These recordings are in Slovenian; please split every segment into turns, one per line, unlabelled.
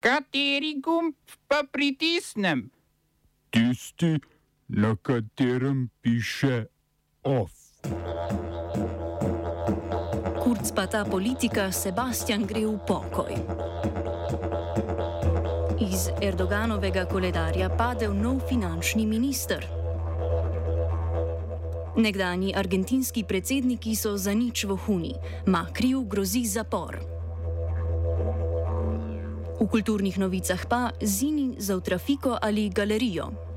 Kateri gumb pa pritisnem?
Tisti, na katerem piše OF.
Kurc pa ta politika, Sebastian gre v pokoj. Iz Erdoganovega koledarja padel nov finančni minister. Nekdani argentinski predsedniki so za nič vohuni, Makriju grozi zapor. V kulturnih novicah pa zini za trafiko ali galerijo.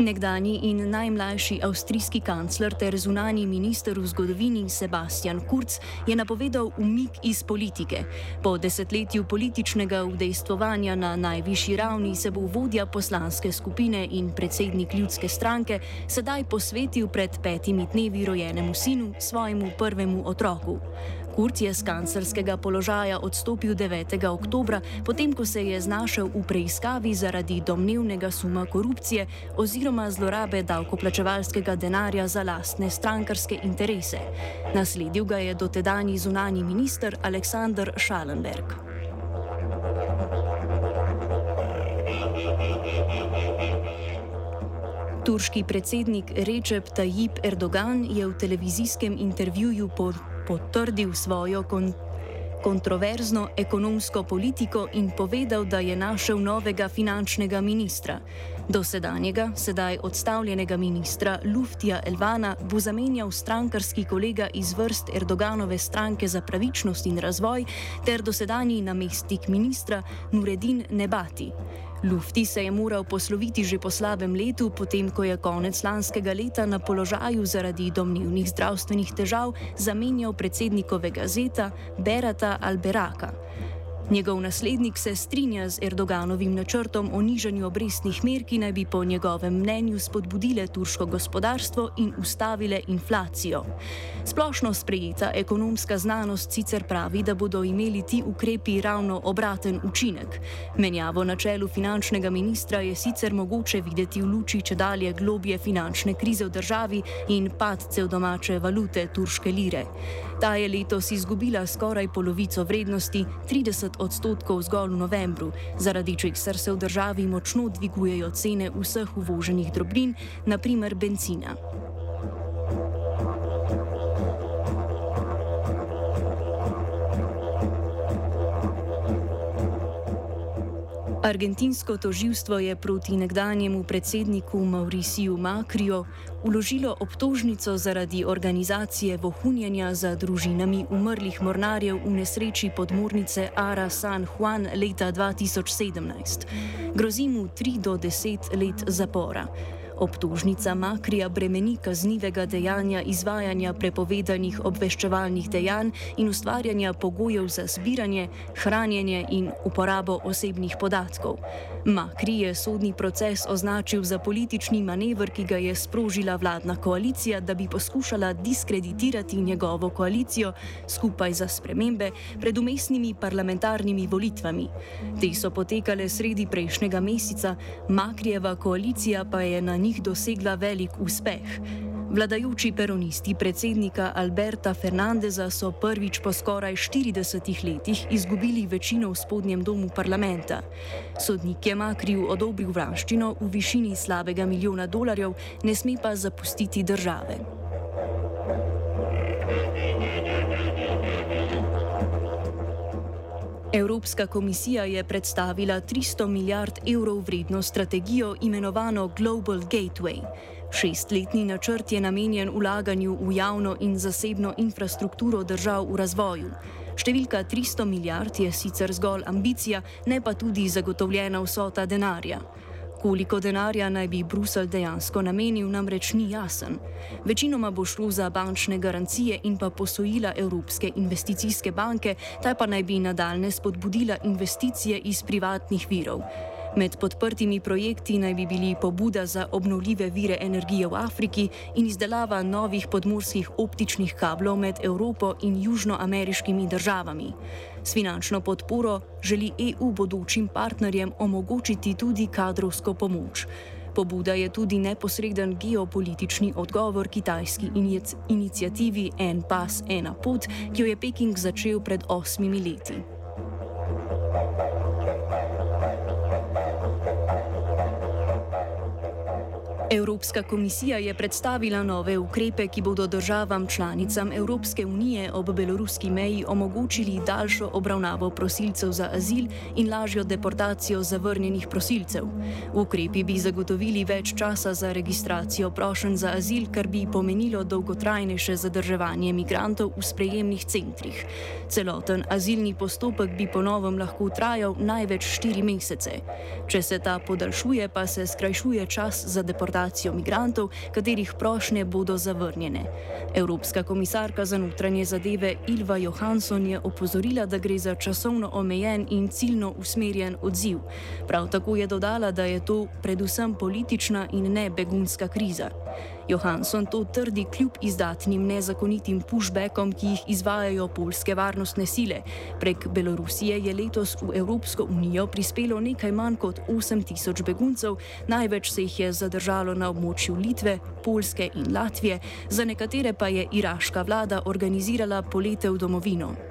Nekdani in najmlajši avstrijski kancler ter zunani minister v zgodovini Sebastian Kurz je napovedal umik iz politike. Po desetletju političnega udejstvovanja na najvišji ravni se bo vodja poslanske skupine in predsednik ljudske stranke sedaj posvetil pred petimi dnevi rojenemu sinu, svojemu prvemu otroku. Kurz je z kanclerskega položaja odstopil 9. oktober, potem ko se je znašel v preiskavi zaradi domnevnega suma korupcije oziroma zlorabe davkoplačevalskega denarja za lastne strankarske interese. Nasledil ga je dotedajni zunani minister Aleksandr Schallenberg. Turški predsednik Recep Tayyip Erdogan je v televizijskem intervjuju pod potrdil svojo kon kontroverzno ekonomsko politiko in povedal, da je našel novega finančnega ministra. Dosedanjega, sedaj odstavljenega ministra Luftija Elvana bo zamenjal strankarski kolega iz vrst Erdoganove stranke za pravičnost in razvoj ter dosedanji namestnik ministra Nuredin Nebati. Lufti se je moral posloviti že po slabem letu, potem ko je konec lanskega leta na položaju zaradi domnevnih zdravstvenih težav zamenjal predsednikovega zeta Berata Alberaka. Njegov naslednik se strinja z Erdoganovim načrtom o nižanju obrestnih mer, ki naj bi po njegovem mnenju spodbudile turško gospodarstvo in ustavile inflacijo. Splošno sprejeta ekonomska znanost sicer pravi, da bodo imeli ti ukrepi ravno obraten učinek. Menjavo na čelu finančnega ministra je sicer mogoče videti v luči če dalje globje finančne krize v državi in padcev domače valute turške lire. Ta je letos izgubila skoraj polovico vrednosti, 30 odstotkov zgolj v novembru, zaradi česar se v državi močno dvigujejo cene vseh uvoženih drobnin, naprimer benzina. Argentinsko toživstvo je proti nekdanjemu predsedniku Mauriciju Makriju uložilo obtožnico zaradi organizacije vohunjenja za družinami umrlih mornarjev v nesreči podmornice Ara San Juan leta 2017. Grozi mu 3 do 10 let zapora. Obtožnica Makrija bremeni kaznivega dejanja izvajanja prepovedanih obveščevalnih dejanj in ustvarjanja pogojev za zbiranje, hranjenje in uporabo osebnih podatkov. Makri je sodni proces označil za politični manevr, ki ga je sprožila vladna koalicija, da bi poskušala diskreditirati njegovo koalicijo skupaj za spremembe pred umestnimi parlamentarnimi volitvami. Te so potekale sredi prejšnjega meseca, Makrijeva koalicija pa je na njih njih dosegla velik uspeh. Vladajoči peronisti predsednika Alberta Fernandeza so prvič po skoraj 40 letih izgubili večino v spodnjem domu parlamenta. Sodnik je Makriju odobril vraščino v višini slabega milijona dolarjev, ne sme pa zapustiti države. Evropska komisija je predstavila 300 milijard evrov vredno strategijo imenovano Global Gateway. Šestletni načrt je namenjen ulaganju v javno in zasebno infrastrukturo držav v razvoju. Številka 300 milijard je sicer zgolj ambicija, ne pa tudi zagotovljena vsota denarja. Koliko denarja naj bi Bruselj dejansko namenil, namreč ni jasen. Večinoma bo šlo za bančne garancije in pa posojila Evropske investicijske banke, ta pa naj bi nadaljne spodbudila investicije iz privatnih virov. Med podprtimi projekti naj bi bili pobuda za obnovljive vire energije v Afriki in izdelava novih podmorskih optičnih kablov med Evropo in južnoameriškimi državami. S finančno podporo želi EU bodočim partnerjem omogočiti tudi kadrovsko pomoč. Pobuda je tudi neposreden geopolitični odgovor kitajski inicijativi En pas, ena pot, ki jo je Peking začel pred osmimi leti. Evropska komisija je predstavila nove ukrepe, ki bodo državam članicam Evropske unije ob beloruski meji omogočili daljšo obravnavo prosilcev za azil in lažjo deportacijo zavrnjenih prosilcev. Ukrepi bi zagotovili več časa za registracijo prošen za azil, kar bi pomenilo dolgotrajnejše zadrževanje migrantov v sprejemnih centrih. Celoten azilni postopek bi ponovem lahko trajal največ štiri mesece. Če se ta podaljšuje, pa se skrajšuje čas za deportacijo deportacijo migrantov, katerih prošnje bodo zavrnjene. Evropska komisarka za notranje zadeve Ilva Johansson je opozorila, da gre za časovno omejen in ciljno usmerjen odziv. Prav tako je dodala, da je to predvsem politična in ne begunska kriza. Johansson to trdi kljub izdatnim nezakonitim pushbackom, ki jih izvajajo polske varnostne sile. Prek Belorusije je letos v Evropsko unijo prispelo nekaj manj kot 8000 beguncev, največ se jih je zadržalo na območju Litve, Polske in Latvije, za nekatere pa je iraška vlada organizirala polete v domovino.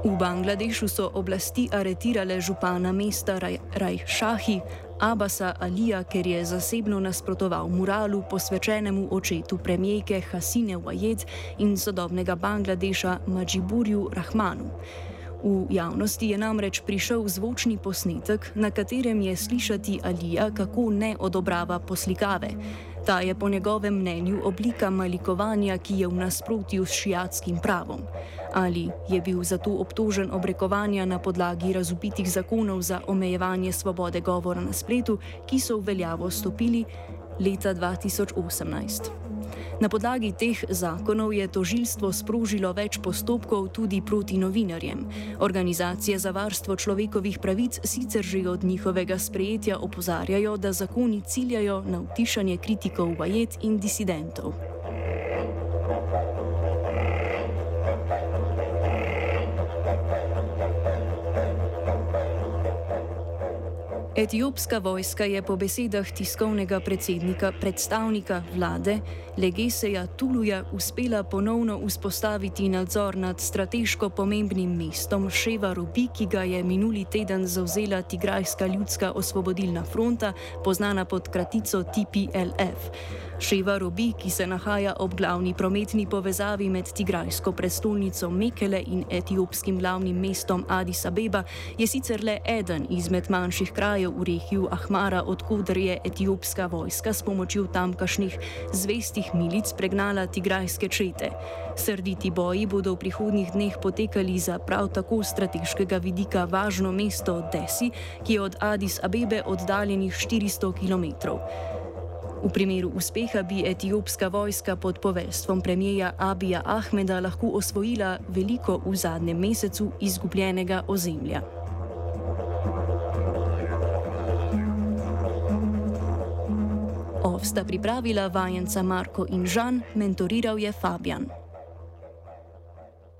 V Bangladešu so oblasti aretirale župana mesta Rajšahi Abasa Alija, ker je zasebno nasprotoval muralu posvečenemu očetu premijejke Hasine Wajed in sodobnega Bangladeša Majiburju Rahmanu. V javnosti je namreč prišel zvočni posnetek, na katerem je slišati Alija, kako ne odobrava poslikave. Ta je po njegovem mnenju oblika malikovanja, ki je v nasprotju s šiatskim pravom. Ali je bil zato obtožen obrekovanja na podlagi razupitih zakonov za omejevanje svobode govora na spletu, ki so v veljavo stopili leta 2018. Na podlagi teh zakonov je tožilstvo sprožilo več postopkov tudi proti novinarjem. Organizacije za varstvo človekovih pravic sicer že od njihovega sprejetja opozarjajo, da zakoni ciljajo na utišanje kritikov vajet in disidentov. Etiopska vojska je po besedah tiskovnega predsednika, predstavnika vlade Legeseja Tuluja uspela ponovno vzpostaviti nadzor nad strateško pomembnim mestom Ševa Rubi, ki ga je minuli teden zauzela Tigrajska ljudska osvobodilna fronta, poznana pod kratico TPLF. Ševa Robi, ki se nahaja ob glavni prometni povezavi med tigrajsko prestolnico Mekele in etiopskim glavnim mestom Addis Abeba, je sicer le eden izmed manjših krajev v regiji Ahmara, odkuder je etiopska vojska s pomočjo tamkajšnjih zvestih milic pregnala tigrajske čete. Srditi boji bodo v prihodnjih dneh potekali za prav tako strateškega vidika važno mesto Desi, ki je od Addis Abebe oddaljenih 400 km. V primeru uspeha bi etiopska vojska pod poveljstvom premijeja Abija Ahmeda lahko osvojila veliko v zadnjem mesecu izgubljenega ozemlja. Ovsta pripravila vajenca Marko in Žan, mentoriral je Fabian.